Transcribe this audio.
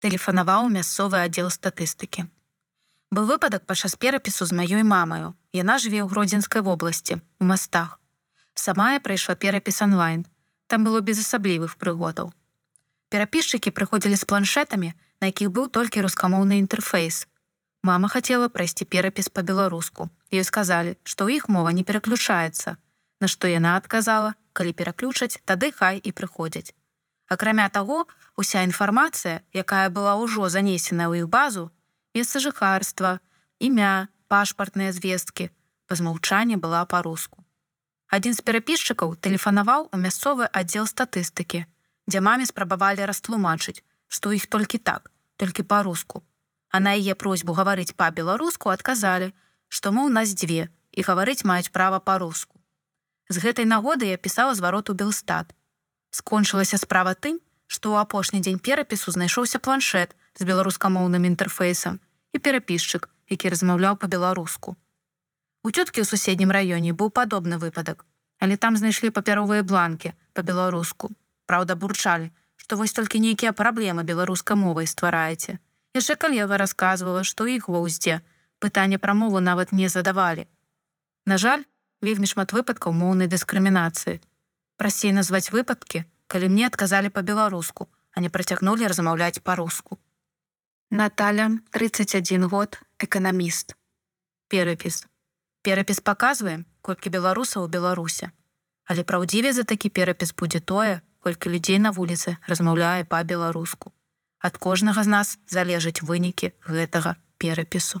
тэлефанаваў мясцовы аддзел статыстыкі. Быў выпадак падчас перапісу з маёй мамаю. Яна жыве ў гродзенскай вобласці, у мастах. Самая прайшла перапіс онлайн. Там было без асаблівых прыгодаў. Перапісчыкі прыходзілі з планшетамі, на якіх быў толькі рускамоўны інтэрфейс. Мама хацела прайсці перапіс па-беларуску. Ёй сказалі, што ў іх мова не пераключаецца. На што яна адказала, калі пераключаць, тады хай і прыходзяць. Акрамя таго, уся інфармацыя, якая была ўжо занесена ў іх базу, месца жыхарства, імя, пашпартныя звесткі, па змаўчанні была па-руску. Адзін з перапісчыкаў тэлефанаваў у мясцовы аддзел статыстыкі, дзе маме спрабавалі растлумачыць, што іх толькі так, толькі па-руску. А на яе просьбу гаварыць па-беларуску адказалі, што мо ў нас дзве і гаварыць маюць права па-руску. З гэтай нагоды я пісала зварот у белстат, скончылася справа тым, што ў апошні дзень перапісу знайшоўся планшет з беларускамоўным інтэрфейсам і перапісчык, які размаўляў па-беларуску. У цёткі ў суседнім раёне быў падобны выпадак, але там знайшлі папяровыя бланкі па-беларуску. Праўда, бурчалі, што вось толькі нейкія праблемы беларускай мовай ствараеце. Яшчэ калева расказвала, што іх ва ўздзе пытанне пра мову нават не задавалі. На жаль, вельмі шмат выпадкаў моўнай дыскрымінацыі, прасцей назваць выпадкі, калі мне адказалі па-беларуску, а не працягнулі размаўляць па-руску. Наталя 31 год эканаміст. Перапіс. Перапіс паказвае, колькі беларусаў у Беларусе. Але праўдзіве за такі перапіс будзе тое, колькі людзей на вуліцы размаўляе па-беларуску. Ад кожнага з нас залежаць вынікі гэтага перапісу.